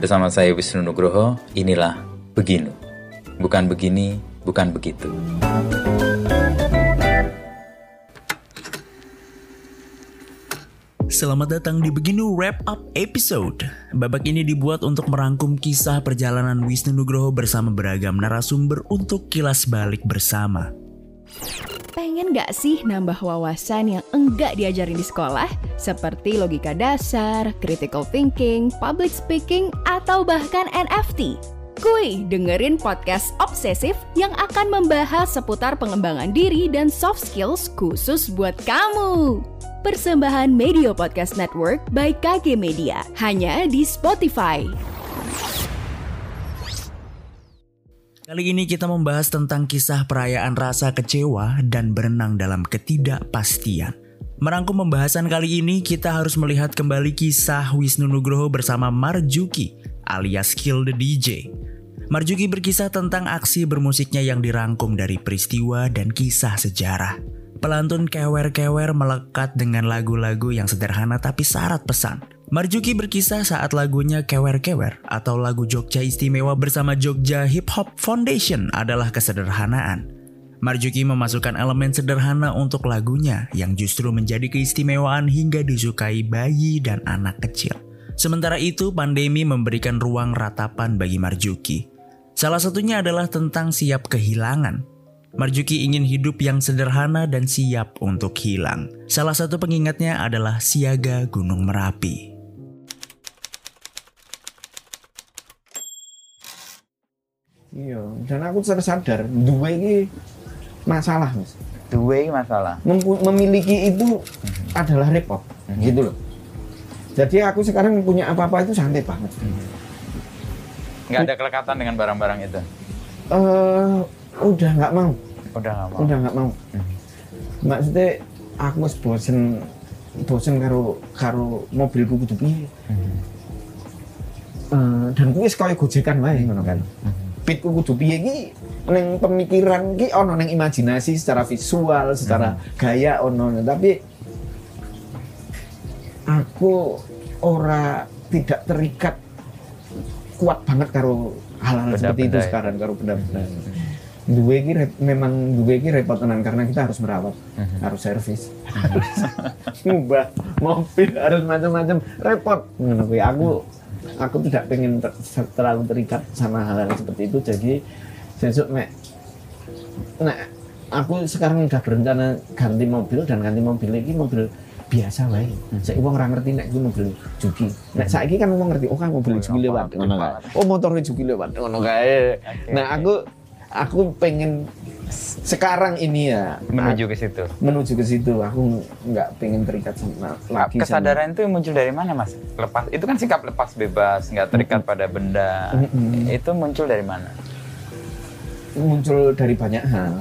Bersama saya Wisnu Nugroho, inilah Beginu. Bukan begini, bukan begitu. Selamat datang di Beginu Wrap Up Episode. Babak ini dibuat untuk merangkum kisah perjalanan Wisnu Nugroho bersama beragam narasumber untuk kilas balik bersama. Pengen gak sih nambah wawasan yang enggak diajarin di sekolah? Seperti logika dasar, critical thinking, public speaking, atau bahkan NFT? Kuy, dengerin podcast Obsesif yang akan membahas seputar pengembangan diri dan soft skills khusus buat kamu. Persembahan Media Podcast Network by KG Media, hanya di Spotify. Kali ini kita membahas tentang kisah perayaan rasa kecewa dan berenang dalam ketidakpastian. Merangkum pembahasan kali ini, kita harus melihat kembali kisah Wisnu Nugroho bersama Marjuki alias Kill the DJ. Marjuki berkisah tentang aksi bermusiknya yang dirangkum dari peristiwa dan kisah sejarah. Pelantun kewer-kewer melekat dengan lagu-lagu yang sederhana tapi syarat pesan. Marjuki berkisah saat lagunya Kewer-Kewer atau lagu Jogja Istimewa bersama Jogja Hip Hop Foundation adalah kesederhanaan. Marjuki memasukkan elemen sederhana untuk lagunya yang justru menjadi keistimewaan hingga disukai bayi dan anak kecil. Sementara itu, pandemi memberikan ruang ratapan bagi Marjuki. Salah satunya adalah tentang siap kehilangan, Marjuki ingin hidup yang sederhana dan siap untuk hilang. Salah satu pengingatnya adalah siaga Gunung Merapi. Iya, dan aku sadar dua ini masalah, Mas. Dua ini masalah. Mem- memiliki itu adalah repot, gitu loh. Jadi aku sekarang punya apa-apa itu santai banget. Nggak ada kelekatan dengan barang-barang itu. Eh, udah nggak mau, Udah nggak mau. udah nggak mau. Maksudnya aku bosen bosen karo karo mobilku kudu piye. Eh, dan kuwi wis kaya gojekan wae ngono kan. Pitku kudu piye iki ning pemikiran iki ono ning imajinasi secara visual, secara gaya ono tapi aku ora tidak terikat kuat banget karo hal-hal seperti itu ya. sekarang karo benda-benda. Duwe iki memang duwe iki repot tenan karena kita harus merawat, harus servis. Ngubah mobil harus macam-macam repot. Ngono kuwi aku aku tidak pengen ter- terlalu terikat sama hal-hal seperti itu jadi besok nek nek aku sekarang udah berencana ganti mobil dan ganti mobil ini mobil biasa wae. Saiki wong ora ngerti nek kuwi mobil Juki. Nek saiki kan wong ngerti, oh kan mobil Juki lewat. Oh motor Juki lewat ngono kae. Nah, aku aku pengen sekarang ini ya Menuju ke situ. menuju ke situ. Aku nggak pengen terikat sama lagi sama- Kesadaran itu muncul dari mana, Mas? Lepas itu kan sikap lepas bebas, nggak terikat pada benda. Mm-mm. Itu muncul dari mana? muncul dari banyak hal.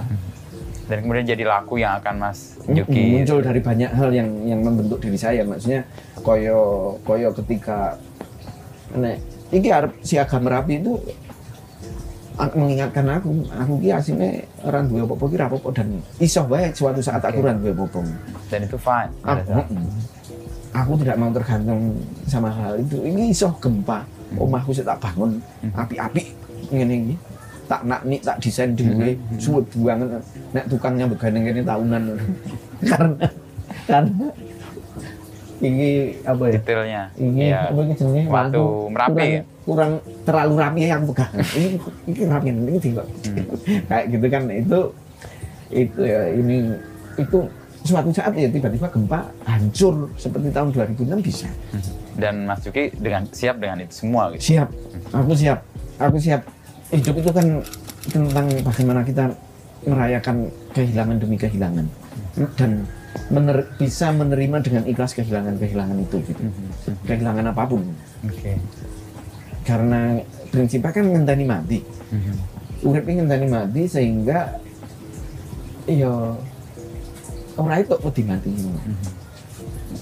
Dan kemudian jadi laku yang akan Mas Juki muncul dari banyak hal yang yang membentuk diri saya maksudnya koyo koyo ketika nek iki arep siaga merapi itu mengingatkan aku aku ki asine orang duwe apa-apa ki apa-apa dan iso wae suatu saat aku Oke. ora duwe apa-apa. Dan itu fine. aku, aku tidak mau tergantung sama hal itu. Ini iso gempa. Omahku sik tak bangun api-api ngene iki. Tak nak nik tak desain dhewe suwe buangan nek tukangnya begandeng kene tahunan. Karena karena ini apa ya? Detailnya. ini Iya. apa ini jenenge? Waktu Aku merapi. kurang, ya? Kurang terlalu rapi yang pegang. Ini ini rapi ini tinggal kayak gitu kan. Itu itu ya ini itu suatu saat ya tiba-tiba gempa hancur seperti tahun 2006 bisa. Dan Mas Juki dengan siap dengan itu semua gitu. siap. Aku siap. Aku siap. Hidup itu kan tentang bagaimana kita merayakan kehilangan demi kehilangan. Dan mener- bisa menerima dengan ikhlas kehilangan-kehilangan itu gitu. Kehilangan apa pun. Oke. Karena prinsipnya kan ngenteni mati. Urip ini ngenteni mati sehingga ya ora itu kok mati.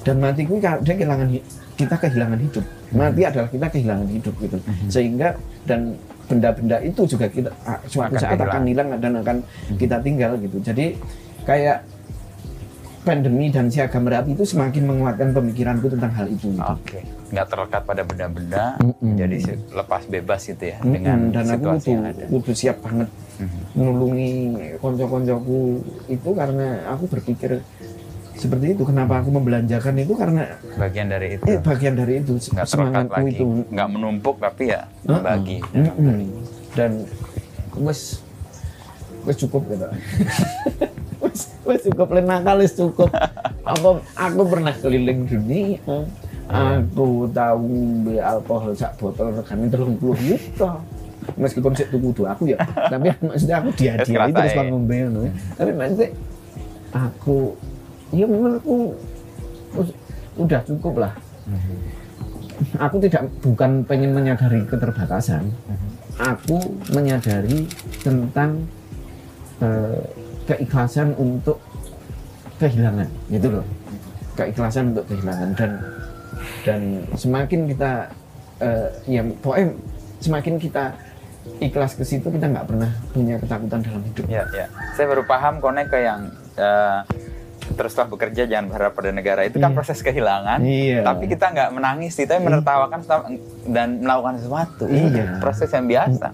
Dan mati ka- dia kehilangan hi- kita kehilangan hidup. Mati adalah kita kehilangan hidup gitu. Sehingga dan benda-benda itu juga kita ah, suatu Akan saat akan hilang. dan akan kita tinggal gitu. Jadi kayak pandemi dan siaga merapi itu semakin menguatkan pemikiranku tentang hal itu gitu. Oke. nggak terlekat pada benda-benda, Mm-mm. jadi lepas bebas gitu ya Mm-mm, dengan dan aku situasi kudu, yang ada. kudu siap banget Mhm. nulungi konco-koncoku itu karena aku berpikir seperti itu kenapa aku membelanjakan itu karena Bagian dari itu eh bagian dari itu nggak terlekat lagi, itu nggak menumpuk tapi ya membagi. Mm-mm. dan wes wes cukup gitu wes cukup lain nakal wes cukup. Apa aku pernah keliling dunia. Aku tahu alkohol sak botol regane puluh juta meskipun sik tuku aku ya tapi maksudnya aku dihadiahi terus ngerasain. bang ngombe ngono ya. tapi maksudnya aku ya menurutku us- udah cukup lah. Aku tidak bukan pengen menyadari keterbatasan. Aku menyadari tentang eh, keikhlasan untuk kehilangan gitu loh keikhlasan untuk kehilangan dan dan semakin kita eh, ya pokoknya semakin kita ikhlas ke situ kita nggak pernah punya ketakutan dalam hidup Ya, ya. Saya baru paham konek ke yang eh, terus setelah bekerja jangan berharap pada negara itu kan Iya. proses kehilangan. Iya. Tapi kita nggak menangis, kita menertawakan setelah- dan melakukan sesuatu. Iya. proses yang biasa.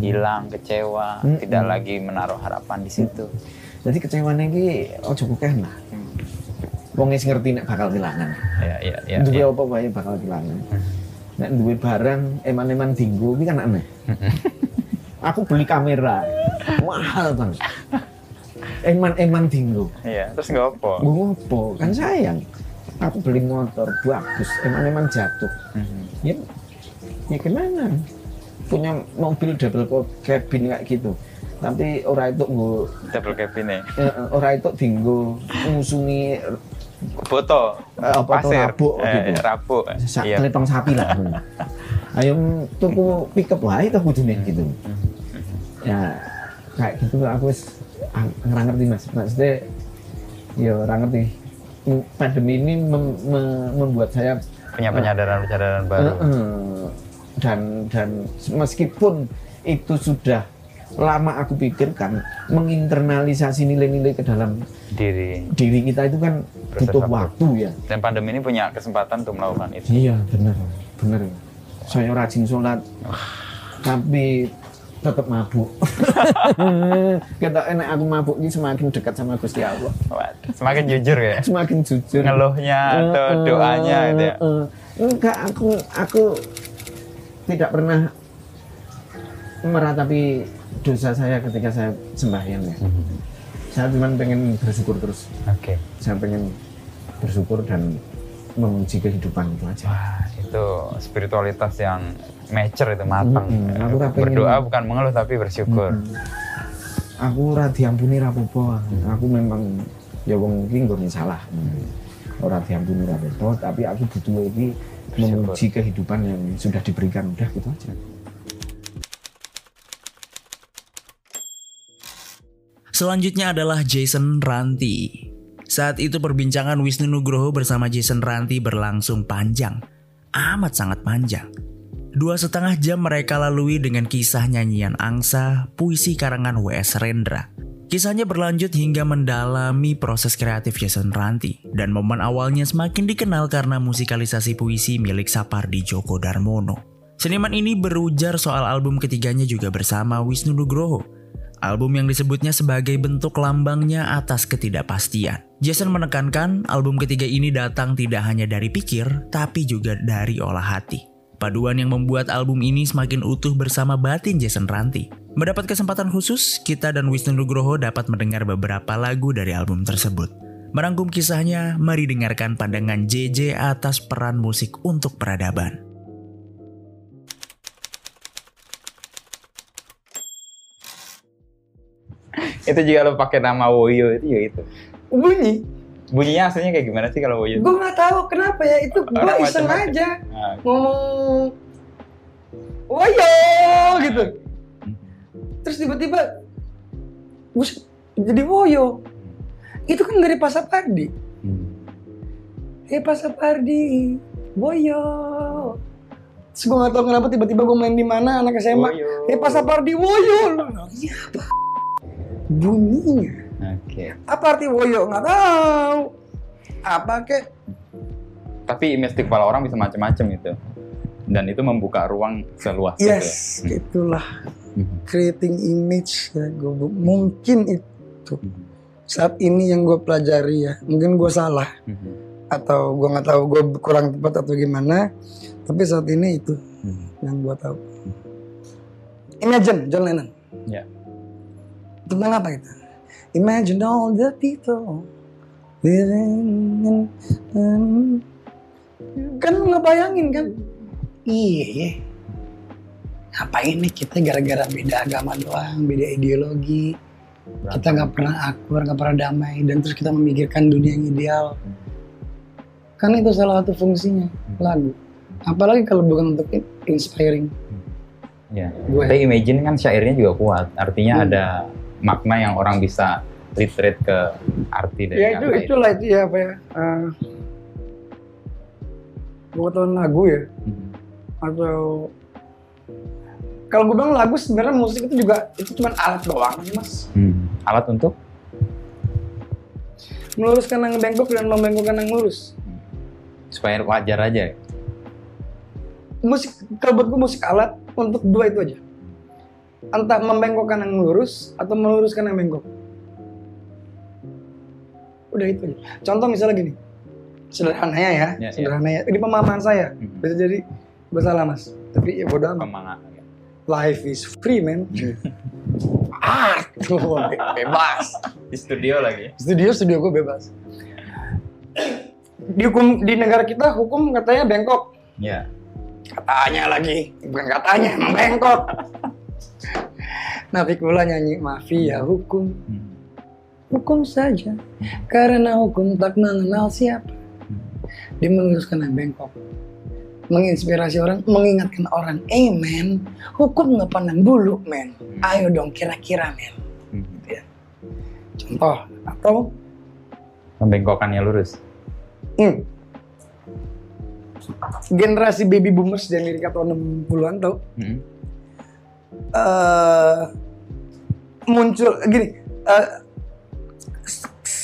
Hilang, kecewa, Mm-mm. tidak lagi menaruh harapan di situ. Jadi kecewanya ini ojo kukeh lah wong wis ngerti nek bakal kehilangan. Ya, ya, ya. duwe ya. apa wae bakal kehilangan. Nek duwe barang eman-eman dinggo iki kan aneh. Aku beli kamera. Mahal bang. Eman-eman dinggo. Iya, terus nggak apa. ngopo kan sayang. Aku beli motor bagus. Eman-eman jatuh. Mhm. ya ya gimana? Punya mobil double cabin kayak gitu tapi ora itu gue Double cabin ya. ora itu dinggo ngusungi Foto, Eh, apa pasir, rabuk Eh, gitu. rabuk. sak Iya. sapi lah ayo tuku pickup wae tuh kudune gitu ya kayak gitu aku wis ah, nggak ngerti mas maksudnya ya ora ngerti pandemi ini mem- me- membuat saya Punya penyadaran-penyadaran baru. eh, eh, dan dan meskipun itu sudah lama aku pikirkan menginternalisasi nilai-nilai ke dalam Diri. diri kita itu kan Proses butuh waktu. waktu ya Dan pandemi ini punya kesempatan untuk melakukan itu. Iya benar, benar. Saya rajin sholat, tapi tetap mabuk. Kita enak aku mabuk ini semakin dekat sama Gusti Allah, Waduh, Semakin jujur ya. semakin jujur. Ngeluhnya atau eh, doanya gitu ya. eh. Enggak, aku aku tidak pernah meratapi dosa saya ketika saya sembahyang ya. Saya cuma pengen bersyukur terus. Oke. Saya pengen bersyukur dan memuji kehidupan itu aja. Wah, itu spiritualitas yang mature itu matang. Mm-mm, aku ra pengen- Berdoa bukan mengeluh tapi bersyukur. aku ora diampuni rapopo aku memang ya wong iki nggone salah ora diampuni rapopo tapi aku butuh iki memuji kehidupan yang sudah diberikan udah gitu aja Selanjutnya adalah Jason Ranti. Saat itu perbincangan Wisnu Nugroho bersama Jason Ranti berlangsung panjang. Amat sangat panjang. Dua setengah jam mereka lalui dengan kisah nyanyian angsa, puisi karangan W.S. Rendra. Kisahnya berlanjut hingga mendalami proses kreatif Jason Ranti dan momen awalnya semakin dikenal karena musikalisasi puisi milik Sapardi Djoko Darmono. Seniman ini berujar soal album ketiganya juga bersama Wisnu Nugroho. Album yang disebutnya sebagai bentuk lambangnya atas ketidakpastian. Jason menekankan album ketiga ini datang tidak hanya dari pikir, tapi juga dari olah hati. Paduan yang membuat album ini semakin utuh bersama batin Jason Ranti. Mendapat kesempatan khusus, kita dan Wisnu Nugroho dapat mendengar beberapa lagu dari album tersebut. Merangkum kisahnya, mari dengarkan pandangan JJ atas peran musik untuk peradaban. Itu jika lo pakai nama Woyo itu ya itu. bunyi? Bunyinya aslinya kayak gimana sih kalau Woyo? gue nggak tahu kenapa ya? Itu gue iseng aja. Nah, ngomong woyo gitu. Terus tiba-tiba jadi woyo itu kan dari Pasapardi hmm. eh Pasapardi woyo terus gue nggak tahu kenapa tiba-tiba gue main di mana anak SMA Woyo. eh Pasapardi woyo iya apa bunyinya Oke. apa arti woyo nggak tahu apa kek Tapi image kepala orang bisa macam-macam itu. Dan itu membuka ruang seluas Yes, itu. ya. itulah Mhm. creating image ya. Gua, mungkin itu saat ini yang gue pelajari ya. Mungkin gue salah Mhm. atau gue nggak tahu gue kurang tepat atau gimana. Tapi saat ini itu Mhm. yang gue tahu. Imagine John Lennon. Ya. Tentang apa itu? Imagine all the people living in, in- kan ngebayangin kan? Iya. Ngapain nih kita gara-gara beda agama doang, beda ideologi. Kita nggak pernah akur, nggak pernah damai, dan terus kita memikirkan dunia yang ideal. Kan itu salah satu fungsinya lagu. Apalagi kalau bukan untuk inspiring. Ya. Gue. Tapi imagine kan syairnya juga kuat. Artinya Hmm. ada makna yang orang bisa literate ke arti dari ya itu itulah itu. ya apa ya. Uh, lagu ya. Mhm. atau kalau gue bilang lagu sebenarnya musik itu juga itu cuma alat doang mas. Hmm. Alat untuk? Meluruskan yang bengkok dan membengkokkan yang lurus supaya wajar aja. musik kalau buat gue musik alat untuk dua itu aja entah membengkokkan yang lurus atau meluruskan yang bengkok. Udah itu contoh misalnya gini. Sederhananya ya, Ya, ya. sederhananya. Ini pemahaman saya. Mhm. bisa jadi gue salah mas. Tapi ya bodoh amat. Pemanga- life is free man. Ah be- bebas. Di studio lagi. studio studio gue bebas. Di hukum di negara kita hukum katanya bengkok. Ya. katanya lagi. Bukan katanya emang bengkok Nafi Kula nyanyi mafia hukum. Hmm. hukum saja. Karena hukum tak mengenal siapa. Dia meluruskan yang bengkok. Menginspirasi orang mengingatkan orang eh men hukum nggak pandang bulu men. Ayo dong kira-kira men. Hmm. contoh atau Membengkokannya lurus. hmm, generasi baby boomers Amerika tahun 60-an tau? Hmm. Eh muncul gini eh,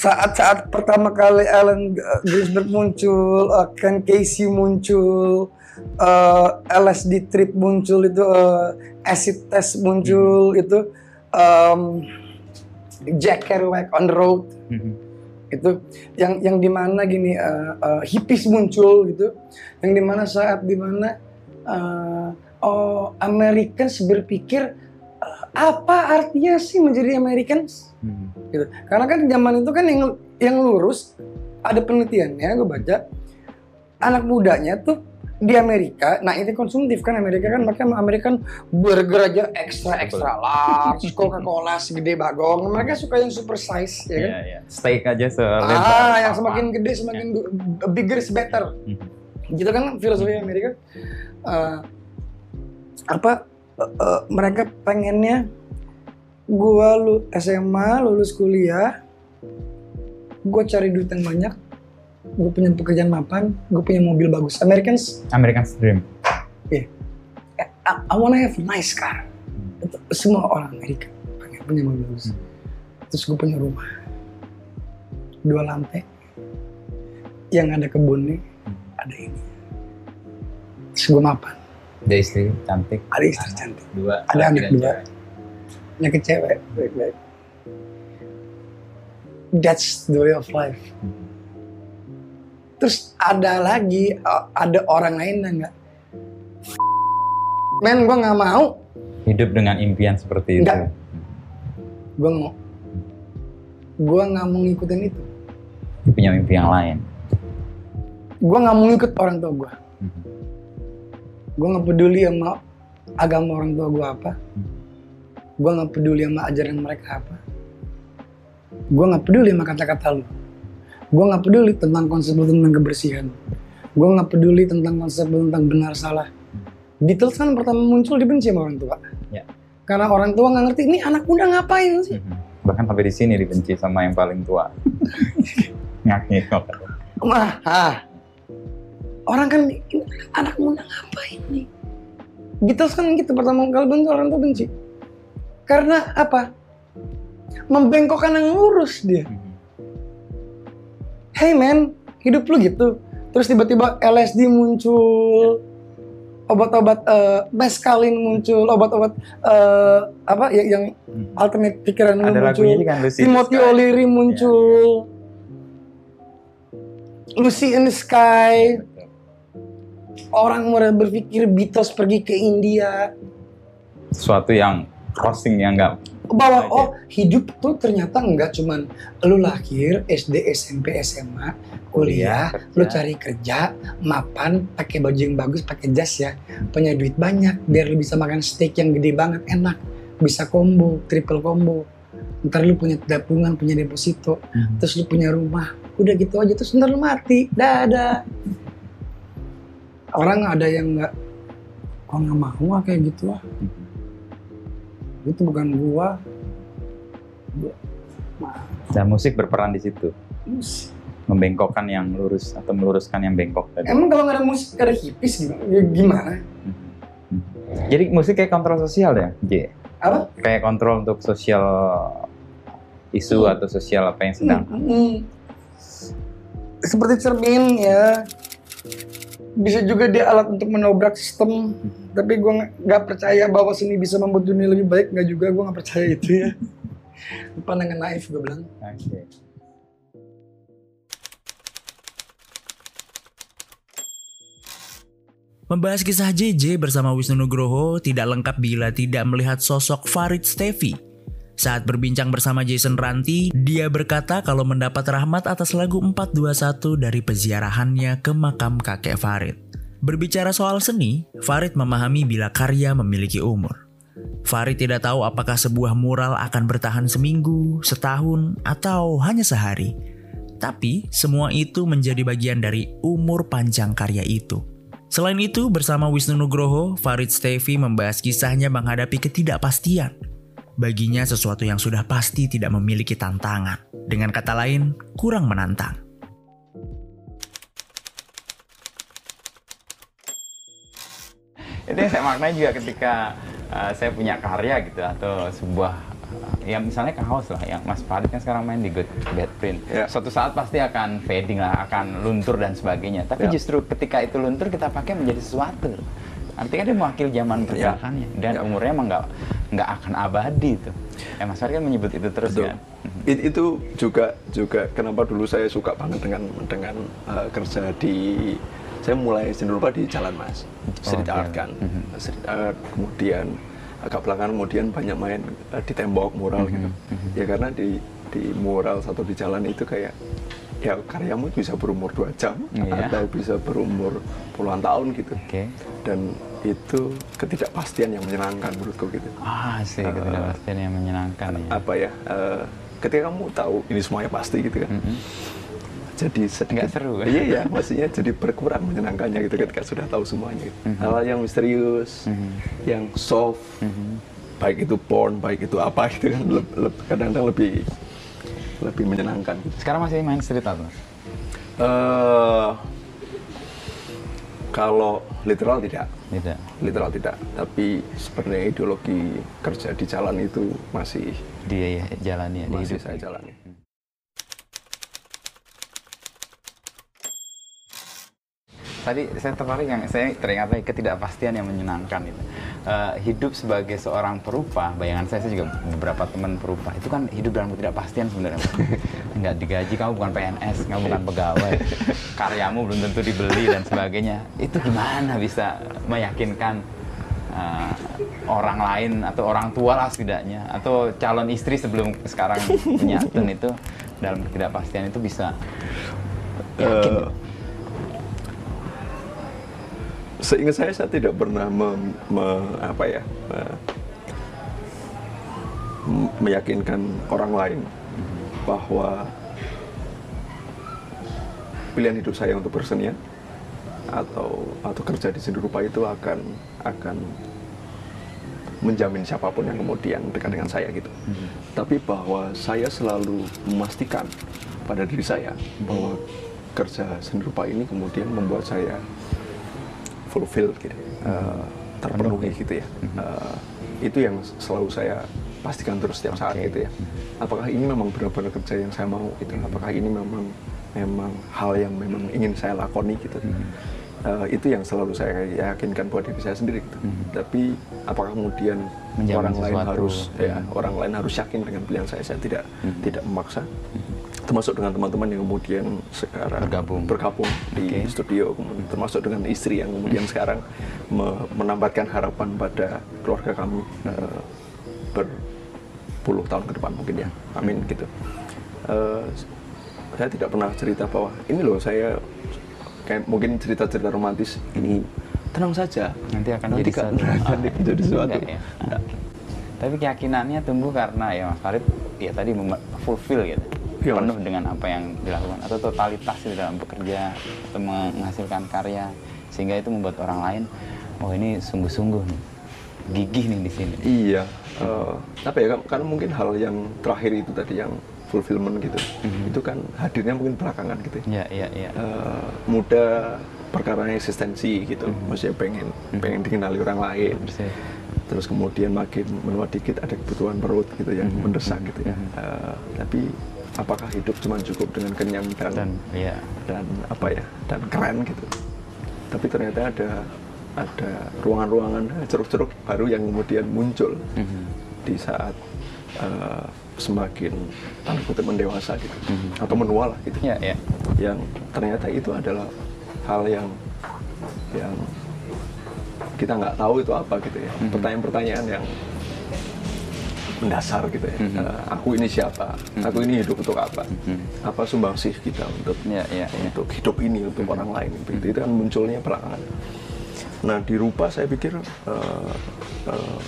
saat-saat pertama kali Allen Ginsberg muncul, eh, Ken Casey muncul, eh, LSD trip muncul itu, eh, acid test muncul itu, em, Jack Kerouac on the road. Hmm. itu yang yang di mana gini eh, eh, hippies muncul gitu. Yang di mana saat di mana eh, oh Americans berpikir eh, apa artinya sih menjadi Americans Hmm. gitu karena kan zaman itu kan yang yang lurus ada penelitiannya gue baca anak mudanya tuh di Amerika, nah ini konsumtif kan Amerika kan makanya Amerika kan burger aja ekstra ekstra large, Coca Cola segede bagong, mereka suka yang super size ya kan? Iya, iya. Steak aja selebar. Ah, yang semakin gede semakin du- bigger is better. Mhm. Gitu kan filosofi Amerika. Eh, apa eh, eh, mereka pengennya gua lu SMA lulus kuliah, gua cari duit yang banyak, gue punya pekerjaan mapan, gue punya mobil bagus. Americans, American Dream. I, I wanna have a nice car. Itu semua orang Amerika pengen punya mobil bagus. Terus gue punya rumah dua lantai yang ada kebunnya, ada ini. Terus gue mapan, Dia istri cantik. ada istri cantik, Dua. Ada anak dua. punya cewek, baik-baik. That's the way of life. Terus ada lagi, ada orang lain yang nggak. Men, gue nggak mau. Hidup dengan impian seperti itu. Gue mau. Gue nggak mau ngikutin itu. Dia punya mimpi yang lain. Gue nggak mau ngikut orang tua gue. Mhm. Gue nggak peduli sama agama orang tua gue apa. Gue nggak peduli sama ajaran mereka apa. Gue nggak peduli sama kata-kata lu. Gue nggak peduli tentang konsep tentang kebersihan. Gue nggak peduli tentang konsep tentang benar salah. Beatles kan pertama muncul dibenci sama orang tua. Ya. Karena orang tua nggak ngerti ini anak muda ngapain sih. Mhm. Bahkan sampai di sini dibenci sama yang paling tua. Ngakak. Wah, ah. Orang kan anak muda ngapain nih? Beatles kan gitu pertama kali bentuk orang tuh benci. Karena apa? Membengkokkan yang lurus dia. Mhm. Hey man, hidup lu gitu. terus tiba-tiba LSD muncul obat-obat meskalin muncul obat-obat eh, apa ya yang alternate pikiran Ada muncul kan Timothy. O'Leary muncul Lucy in the Sky orang mulai berpikir Beatles pergi ke India. Sesuatu yang crossing yang nggak bahwa Oke. oh hidup tuh ternyata nggak cuman lu lahir SD SMP SMA kuliah lu kerja. cari kerja mapan pakai baju yang bagus pakai jas ya. Punya duit banyak biar lu bisa makan steak yang gede banget enak. Bisa combo triple combo. Ntar lu punya tabungan punya deposito. Hmm. terus lu punya rumah. Udah gitu aja terus ntar lu mati. Dadah orang ada yang nggak kok nggak mau ah kayak gitu ah. Itu bukan gua. Dan musik berperan di situ? Membengkokkan yang lurus atau meluruskan yang bengkok tadi. emang kalau nggak ada musik ada hipis gimana? Ya, gimana? Hmm. Jadi musik kayak kontrol sosial ya, J. apa? Kayak kontrol untuk sosial isu atau sosial apa yang sedang. Hmm, hmm. seperti cermin ya bisa juga dia alat untuk menobrak sistem tapi gua nggak- percaya bahwa seni bisa membuat dunia lebih baik nggak juga gua nggak percaya itu ya pandangan naif gue bilang Oke. Membahas kisah JJ bersama Wisnu Nugroho tidak lengkap bila tidak melihat sosok Farid Stevi. Saat berbincang bersama Jason Ranti, dia berkata kalau mendapat rahmat atas lagu 421 dari peziarahannya ke makam kakek Farid. Berbicara soal seni, Farid memahami bila karya memiliki umur. Farid tidak tahu apakah sebuah mural akan bertahan seminggu, setahun, atau hanya sehari. Tapi semua itu menjadi bagian dari umur panjang karya itu. Selain itu, bersama Wisnu Nugroho, Farid Stevi membahas kisahnya menghadapi ketidakpastian. Baginya sesuatu yang sudah pasti tidak memiliki tantangan. Dengan kata lain, kurang menantang. Itu yang saya maknai juga ketika uh, saya punya karya gitu atau sebuah uh, ya misalnya kaos lah yang Mas Farid kan sekarang main di Good Bad Print. Ya. Suatu saat pasti akan fading lah, akan luntur dan sebagainya. Tapi Ya. justru ketika itu luntur kita pakai menjadi sesuatu. Artinya dia mewakili zaman pergerakannya dan Ya. umurnya emang nggak nggak akan abadi itu. Eh Mas Farid kan menyebut itu terus Betul. kan. It- itu juga juga kenapa dulu saya suka banget dengan dengan uh, kerja di saya mulai seni rupa di Jalan Mas street Oh, art kan Mhm. street art kemudian agak belakangan kemudian banyak main uh, di tembok mural gitu mhm. ya karena di di mural satu di jalan itu kayak ya karyamu bisa berumur dua jam Iya. atau bisa berumur puluhan tahun gitu Oke. dan itu ketidakpastian yang menyenangkan menurutku gitu Ah, sih ketidakpastian yang menyenangkan ya. apa ya eh, ketika kamu tahu ini semuanya pasti gitu kan Mhm. jadi sedikit Nggak seru, kan? iya ya maksudnya jadi berkurang menyenangkannya gitu ketika sudah tahu semuanya gitu. Mhm. hal yang misterius Mhm. yang soft Mhm. baik itu porn baik itu apa gitu kan kadang-kadang lebih lebih menyenangkan Sekarang masih main street art, Mas? eh kalau literal tidak Tidak. literal tidak tapi sebenarnya ideologi kerja di jalan itu masih Dia ya jalannya di masih hidup. saya jalani Tadi saya tertarik yang saya teringat lagi ketidakpastian yang menyenangkan itu. Eh, hidup sebagai seorang perupa, bayangan saya, saya juga beberapa teman perupa itu kan hidup dalam ketidakpastian sebenarnya. Nggak digaji, kamu bukan PNS, kamu bukan pegawai, karyamu belum tentu dibeli dan sebagainya. Itu gimana bisa meyakinkan eh, orang lain atau orang tua lah setidaknya atau calon istri sebelum sekarang menyatun itu dalam ketidakpastian itu bisa yakin Eh, seingat saya saya tidak pernah mem- me- apa ya eh, m- meyakinkan orang lain bahwa pilihan hidup saya untuk bersenian atau atau kerja di seni rupa itu akan akan menjamin siapa pun yang kemudian dekat dengan saya gitu. Tapi bahwa saya selalu memastikan pada diri saya bahwa kerja seni rupa ini kemudian membuat saya fulfill gitu, eh, terpenuhi gitu ya. Eh, itu yang selalu saya pastikan terus setiap saat Oke. gitu ya. Apakah ini memang benar-benar kerja yang saya mau gitu? Apakah ini memang memang hal yang memang ingin saya lakoni gitu. Eh, itu yang selalu saya yakinkan buat diri saya sendiri gitu. Tapi apakah kemudian Menjamin orang lain sesuatu. harus ya orang lain harus yakin dengan pilihan saya? Saya tidak tidak memaksa. Termasuk dengan teman-teman yang kemudian sekarang Bergabung. bergabung di Oke. studio, kemudian termasuk dengan istri yang kemudian sekarang me- menambahkan harapan pada keluarga kami eh, berpuluh tahun ke depan mungkin ya, amin gitu. Eh, saya tidak pernah cerita bahwa ini loh saya kayak mungkin cerita-cerita romantis ini tenang saja Nanti akan nanti jadi kan jadi sesuatu. Ya? Tapi keyakinannya tumbuh karena ya Mas Farid ya tadi fulfill gitu. Iya. Penuh dengan apa yang dilakukan atau totalitas di dalam bekerja atau menghasilkan karya sehingga itu membuat orang lain oh ini sungguh-sungguh nih. Gigih nih di sini. Iya, eh, apa ya? kan- mungkin hal yang terakhir itu tadi yang fulfillment gitu, itu kan hadirnya mungkin belakangan gitu. ya. Iya, iya. Eh, muda perkara eksistensi gitu, maksudnya pengen pengen dikenali orang lain. Bersih. Terus kemudian makin menua dikit ada kebutuhan perut gitu yang mendesak gitu ya. Eh, tapi apakah hidup cuma cukup dengan kenyang dan Dan iya. dan apa ya dan keren gitu tapi ternyata ada ada ruangan-ruangan eh, ceruk-ceruk baru yang kemudian muncul Mhm. di saat eh, semakin tanda kutip mendewasa gitu Mhm. atau menua lah gitu Iya, iya. yang ternyata itu adalah hal yang yang kita nggak tahu itu apa gitu ya Mhm. pertanyaan-pertanyaan yang mendasar gitu ya Mhm. Eh, aku ini siapa aku ini hidup untuk apa Mhm. apa sumbangsih kita untuk Iya, iya, iya. untuk hidup ini untuk orang lain begitu itu kan munculnya belakangan nah di rupa saya pikir eh, eh,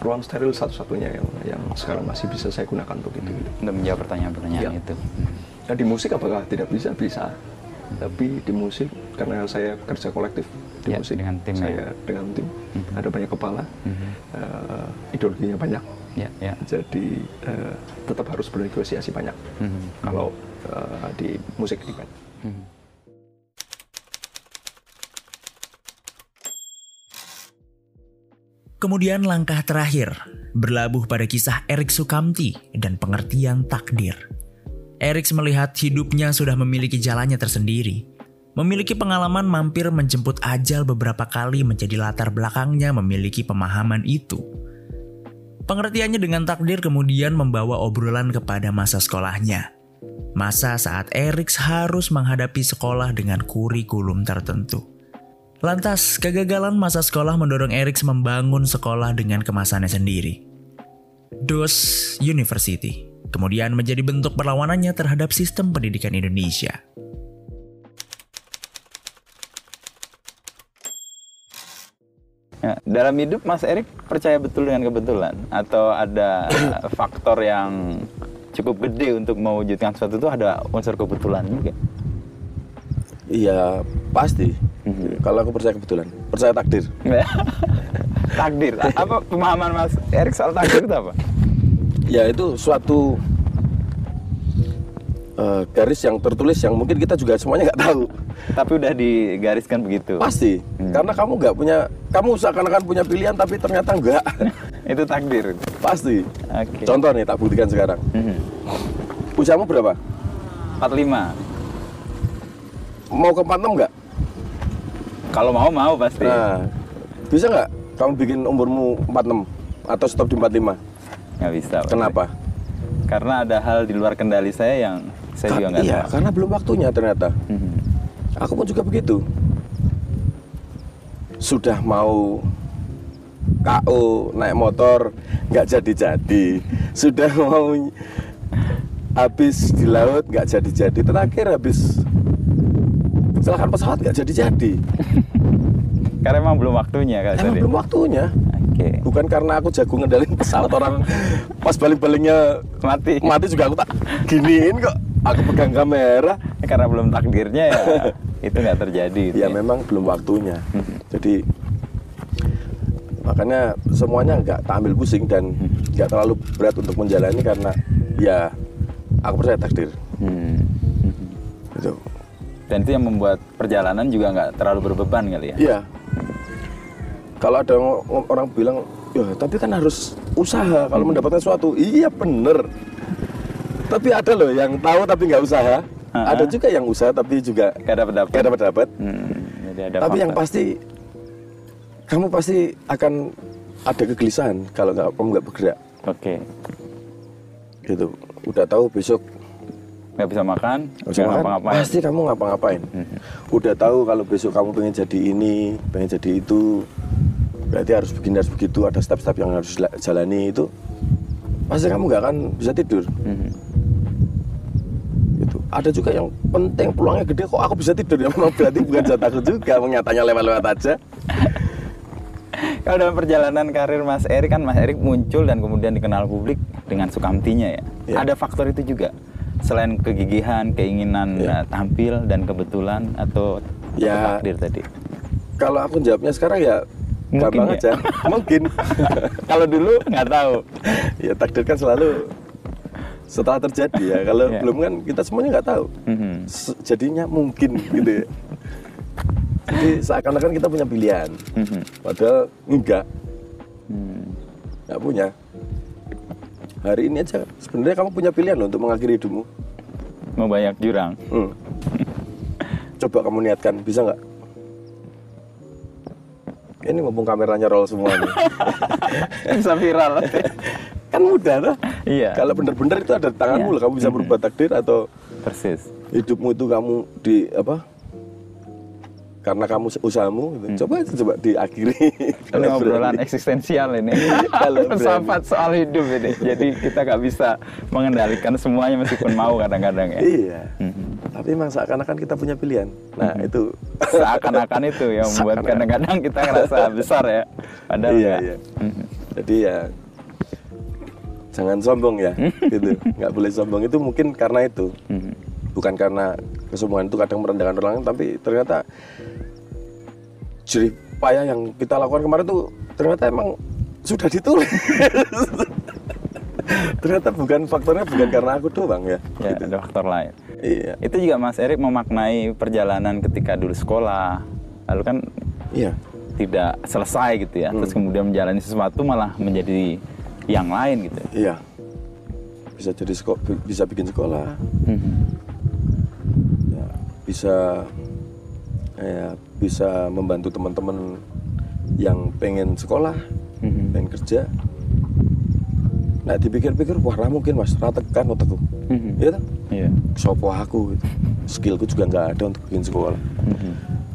ruang steril satu-satunya yang yang sekarang masih bisa saya gunakan untuk itu gitu. Untuk menjawab pertanyaan-pertanyaan Iya. itu. Nah di musik apakah tidak bisa? Bisa. Tapi di musik karena saya kerja kolektif di Ya, musik dengan tim ya. saya dengan tim Mhm. ada banyak kepala, Mhm. eh, ideologinya banyak, Ya, ya. jadi eh, tetap harus bernegosiasi banyak. Mhm. Kalau eh, di musik ini kan. Mhm. Kemudian langkah terakhir, berlabuh pada kisah Erik Sukamti dan pengertian takdir. Erik melihat hidupnya sudah memiliki jalannya tersendiri. Memiliki pengalaman mampir menjemput ajal beberapa kali menjadi latar belakangnya memiliki pemahaman itu. Pengertiannya dengan takdir kemudian membawa obrolan kepada masa sekolahnya. Masa saat Erik harus menghadapi sekolah dengan kurikulum tertentu. Lantas, kegagalan masa sekolah mendorong Eriks membangun sekolah dengan kemasannya sendiri. DOS University kemudian menjadi bentuk perlawanannya terhadap sistem pendidikan Indonesia. Ya, dalam hidup Mas Erik percaya betul dengan kebetulan atau ada faktor yang cukup gede untuk mewujudkan sesuatu itu ada unsur kebetulan juga. Iya pasti. Mhm. Kalau aku percaya kebetulan, percaya takdir. takdir. Apa pemahaman Mas Erik soal takdir itu apa? Ya itu suatu eh, garis yang tertulis yang mungkin kita juga semuanya nggak tahu. Tapi udah digariskan begitu. Pasti. Hmm. Karena kamu nggak punya, kamu seakan-akan punya pilihan tapi ternyata enggak. itu takdir. pasti. Oke. Contoh nih tak buktikan sekarang. Mhm. Usiamu berapa? 45. Mau ke 46 nggak? Kalau mau mau pasti. Nah, bisa nggak kamu bikin umurmu 46 atau stop di 45? Nggak bisa. pasti. Kenapa? Karena ada hal di luar kendali saya yang saya juga nggak iya, tahu. karena belum waktunya ternyata. Mhm. Aku pun juga begitu. Sudah mau KO naik motor nggak jadi-jadi. Sudah mau habis di laut nggak jadi-jadi. Terakhir habis kecelakaan pesawat nggak jadi-jadi. Karena emang belum waktunya kan Emang tadi. belum waktunya. Oke. Bukan karena aku jago ngendalin pesawat orang pas balik-baliknya Mati. mati juga aku tak giniin kok. Aku pegang kamera. Karena belum takdirnya ya itu nggak terjadi. gitu ya memang belum waktunya jadi makanya semuanya nggak tak ambil pusing dan nggak terlalu berat untuk menjalani karena ya aku percaya takdir Hmm. gitu Dan itu yang membuat perjalanan juga nggak terlalu berbeban kali ya. iya kalau ada orang bilang ya tapi kan harus usaha kalau mendapatkan sesuatu iya bener tapi ada loh yang tahu tapi nggak usaha ada juga yang usaha tapi juga Gak dapat dapat. gak dapat dapat. Hmm, jadi ada Tapi yang faktor. pasti kamu pasti akan ada kegelisahan kalau nggak kamu nggak bergerak Oke. gitu. Udah tahu besok Nggak bisa makan, Bisa nggak makan, ngapa-ngapain. pasti kamu ngapa-ngapain. Mhm. Udah tahu kalau besok kamu pengen jadi ini, pengen jadi itu, berarti harus begini harus begitu, ada step-step yang harus la- jalani itu, pasti kamu nggak akan bisa tidur. Mhm. Gitu. Ada juga yang penting peluangnya gede kok aku bisa tidur ya memang berarti bukan jatahku juga, nyatanya lewat-lewat aja. Kalau dalam perjalanan karir Mas Erik kan Mas Erik muncul dan kemudian dikenal publik dengan sukamtinya ya. Ya. Ada faktor itu juga. Selain kegigihan, keinginan Ya. tampil dan kebetulan atau Ya. takdir tadi. Kalau aku jawabnya sekarang ya Mungkin gampang ya. aja, mungkin. Kalau dulu nggak tahu. ya takdir kan selalu setelah terjadi ya. Kalau Ya. belum kan kita semuanya nggak tahu. Mhm. Se- jadinya mungkin gitu ya. Jadi seakan-akan kita punya pilihan, Mhm. padahal enggak, Hmm. nggak punya. Hari ini aja sebenarnya kamu punya pilihan loh untuk mengakhiri hidupmu. Mau banyak jurang. Hmm. Coba kamu niatkan, bisa nggak? Ini mumpung kameranya roll semua nih. Bisa viral. kan mudah tuh. Iya. Kalau bener-bener itu ada di tanganmu Iya. loh, kamu bisa berubah takdir atau Persis. hidupmu itu kamu di apa? Karena kamu usahamu, gitu. coba itu coba diakhiri. Ini obrolan eksistensial ini. Kalau. Filsafat soal hidup ini. Jadi kita nggak bisa mengendalikan semuanya meskipun mau kadang-kadang ya. Iya. Mhm. Tapi memang seakan-akan kita punya pilihan. Nah itu. Seakan-akan itu yang membuat kadang-kadang kita ngerasa besar ya. Padahal Iya, nggak. iya. Mhm. Jadi ya jangan sombong ya, gitu. Nggak boleh sombong itu mungkin karena itu, Mhm. bukan karena kesombongan itu kadang merendahkan orang lain, tapi ternyata jerih payah yang kita lakukan kemarin tuh ternyata emang sudah ditulis. ternyata bukan faktornya bukan karena aku doang ya. Ya, gitu. ada faktor lain. Iya, Itu juga Mas Erik memaknai perjalanan ketika dulu sekolah. Lalu kan iya, tidak selesai gitu ya. Hmm. Terus kemudian menjalani sesuatu malah menjadi yang lain gitu. iya. Bisa jadi bisa bikin sekolah, Mhm. ya, bisa ya bisa membantu teman-teman yang pengen sekolah, Mhm. pengen kerja. Nah dipikir-pikir wah ra mungkin mas, ratekan otakku, Mhm. ya kan? Iya. Sopo aku, gitu. skillku juga nggak ada untuk bikin sekolah. Mhm.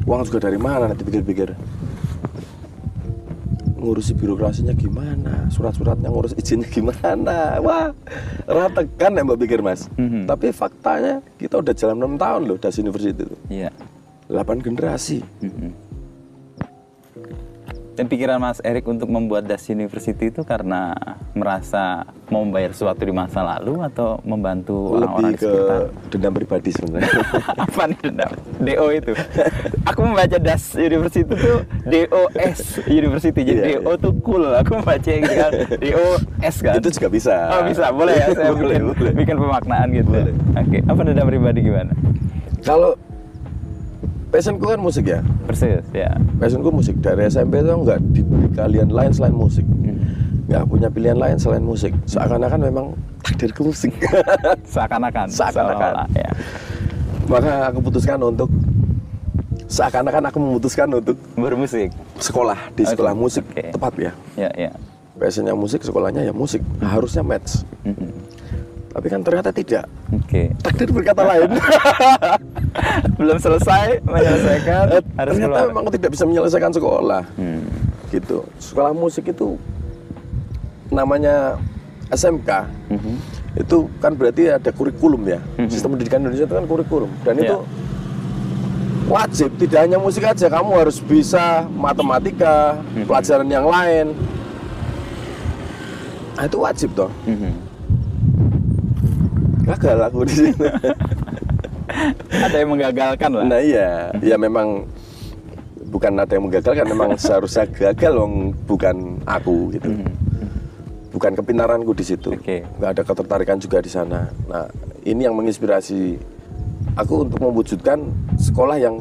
Uang juga dari mana? Nanti pikir-pikir ngurusi birokrasinya gimana, surat-suratnya ngurus izinnya gimana, wah ratekan ya mbak pikir mas. Mhm. Tapi faktanya kita udah jalan 6 tahun loh Das University itu, Iya. 8 generasi. Mhm. Dan pikiran Mas Erik untuk membuat Das University itu karena merasa mau membayar sesuatu di masa lalu atau membantu orang-orang Lebih di ke sekitar? dendam pribadi sebenarnya. Apa nih dendam? DO itu. Aku membaca Das University itu DOS University. Jadi Iya, DO tuh cool. Aku membaca gitu kan. DOS kan. itu juga bisa. Oh bisa, boleh ya saya boleh, bikin, boleh. bikin pemaknaan gitu. Boleh. Oke, apa dendam pribadi gimana? Kalau passionku kan musik ya. Persis, ya. Passionku musik dari SMP itu nggak diberi kalian lain selain musik. Hmm. Nggak punya pilihan lain selain musik. Seakan-akan memang takdirku musik. Seakan-akan. Seakan-akan. Ya. Maka aku putuskan untuk seakan-akan aku memutuskan untuk Bermusik. sekolah di Oke, sekolah musik oke. tepat ya. Ya, ya. Passionnya musik, sekolahnya ya musik. Harusnya match. Mhm. Tapi kan ternyata tidak. Oke. Takdir berkata lain. Belum selesai menyelesaikan Eh, harus ternyata keluar. memang tidak bisa menyelesaikan sekolah. Hmm. Gitu. Sekolah musik itu namanya SMK. Mhm. Itu kan berarti ada kurikulum ya. Mhm. Sistem pendidikan Indonesia itu kan kurikulum. Dan Iya. itu wajib tidak hanya musik aja, kamu harus bisa matematika, Mhm. pelajaran yang lain. Nah, itu wajib toh. Mhm. Gagal aku di sini. Ada yang menggagalkan lah. Nah iya, ya memang bukan ada yang menggagalkan, memang seharusnya gagal wong bukan aku gitu. Mhm. Bukan kepintaranku di situ. Oke. Nggak ada ketertarikan juga di sana. Nah, ini yang menginspirasi aku untuk mewujudkan sekolah yang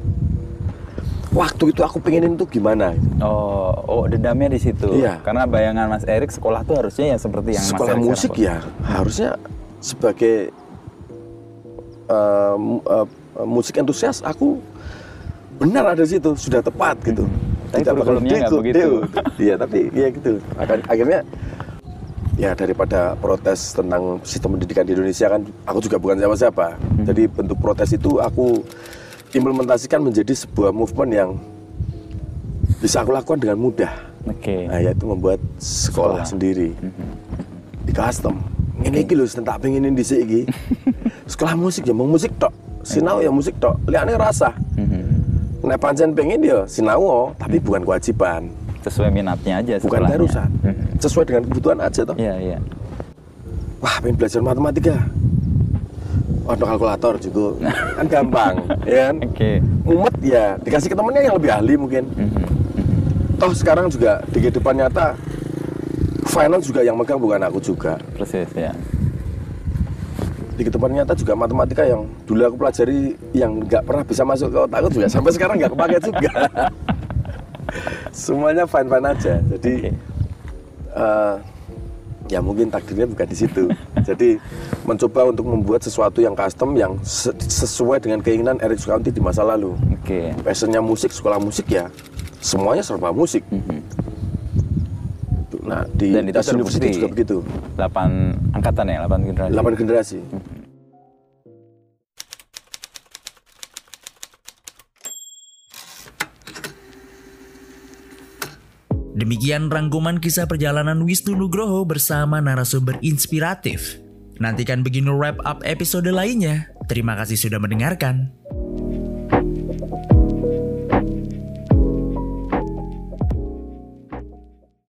waktu itu aku pengenin tuh gimana. Oh, oh dendamnya di situ. Iya. Karena bayangan Mas Erik sekolah tuh harusnya ya seperti yang Mas sekolah Erik musik ya harusnya sebagai mu- eh, musik entusias aku benar ada di situ sudah tepat gitu. Tapi kurikulumnya nggak dego- begitu. iya tapi ya gitu. Akan- akhirnya ya daripada protes tentang sistem pendidikan di Indonesia kan aku juga bukan siapa-siapa. Jadi bentuk protes itu aku implementasikan menjadi sebuah movement yang bisa aku lakukan dengan mudah. Oke. nah yaitu membuat sekolah, sendiri. Di custom ini iki lho tak pengen di iki. Sekolah musik ya mau musik tok. Sinau ya musik tok. Liane rasa. Mhm. nek pancen pengen ya sinau tapi bukan kewajiban. Sesuai minatnya aja bukan terusan Mhm. sesuai dengan kebutuhan aja toh. Iya, iya. wah pengen belajar matematika. Ada kalkulator juga. Kan gampang ya kan? Oke. mumet ya dikasih ke temennya yang lebih ahli mungkin. Mhm. toh sekarang juga di kehidupan nyata finance juga yang megang bukan aku juga. Persis ya. di kehidupan nyata juga matematika yang dulu aku pelajari yang nggak pernah bisa masuk ke otakku juga sampai sekarang nggak kepake juga. Semuanya fine fine aja. Jadi Oke. eh, ya mungkin takdirnya bukan di situ. Jadi mencoba untuk membuat sesuatu yang custom yang se- sesuai dengan keinginan Eric Sukamti di masa lalu. Oke. passionnya musik sekolah musik ya semuanya serba musik nah di Dan itu University juga begitu 8 angkatan ya, 8 generasi. 8 generasi Demikian rangkuman kisah perjalanan Wisnu Nugroho bersama narasumber inspiratif. Nantikan begini wrap up episode lainnya. Terima kasih sudah mendengarkan.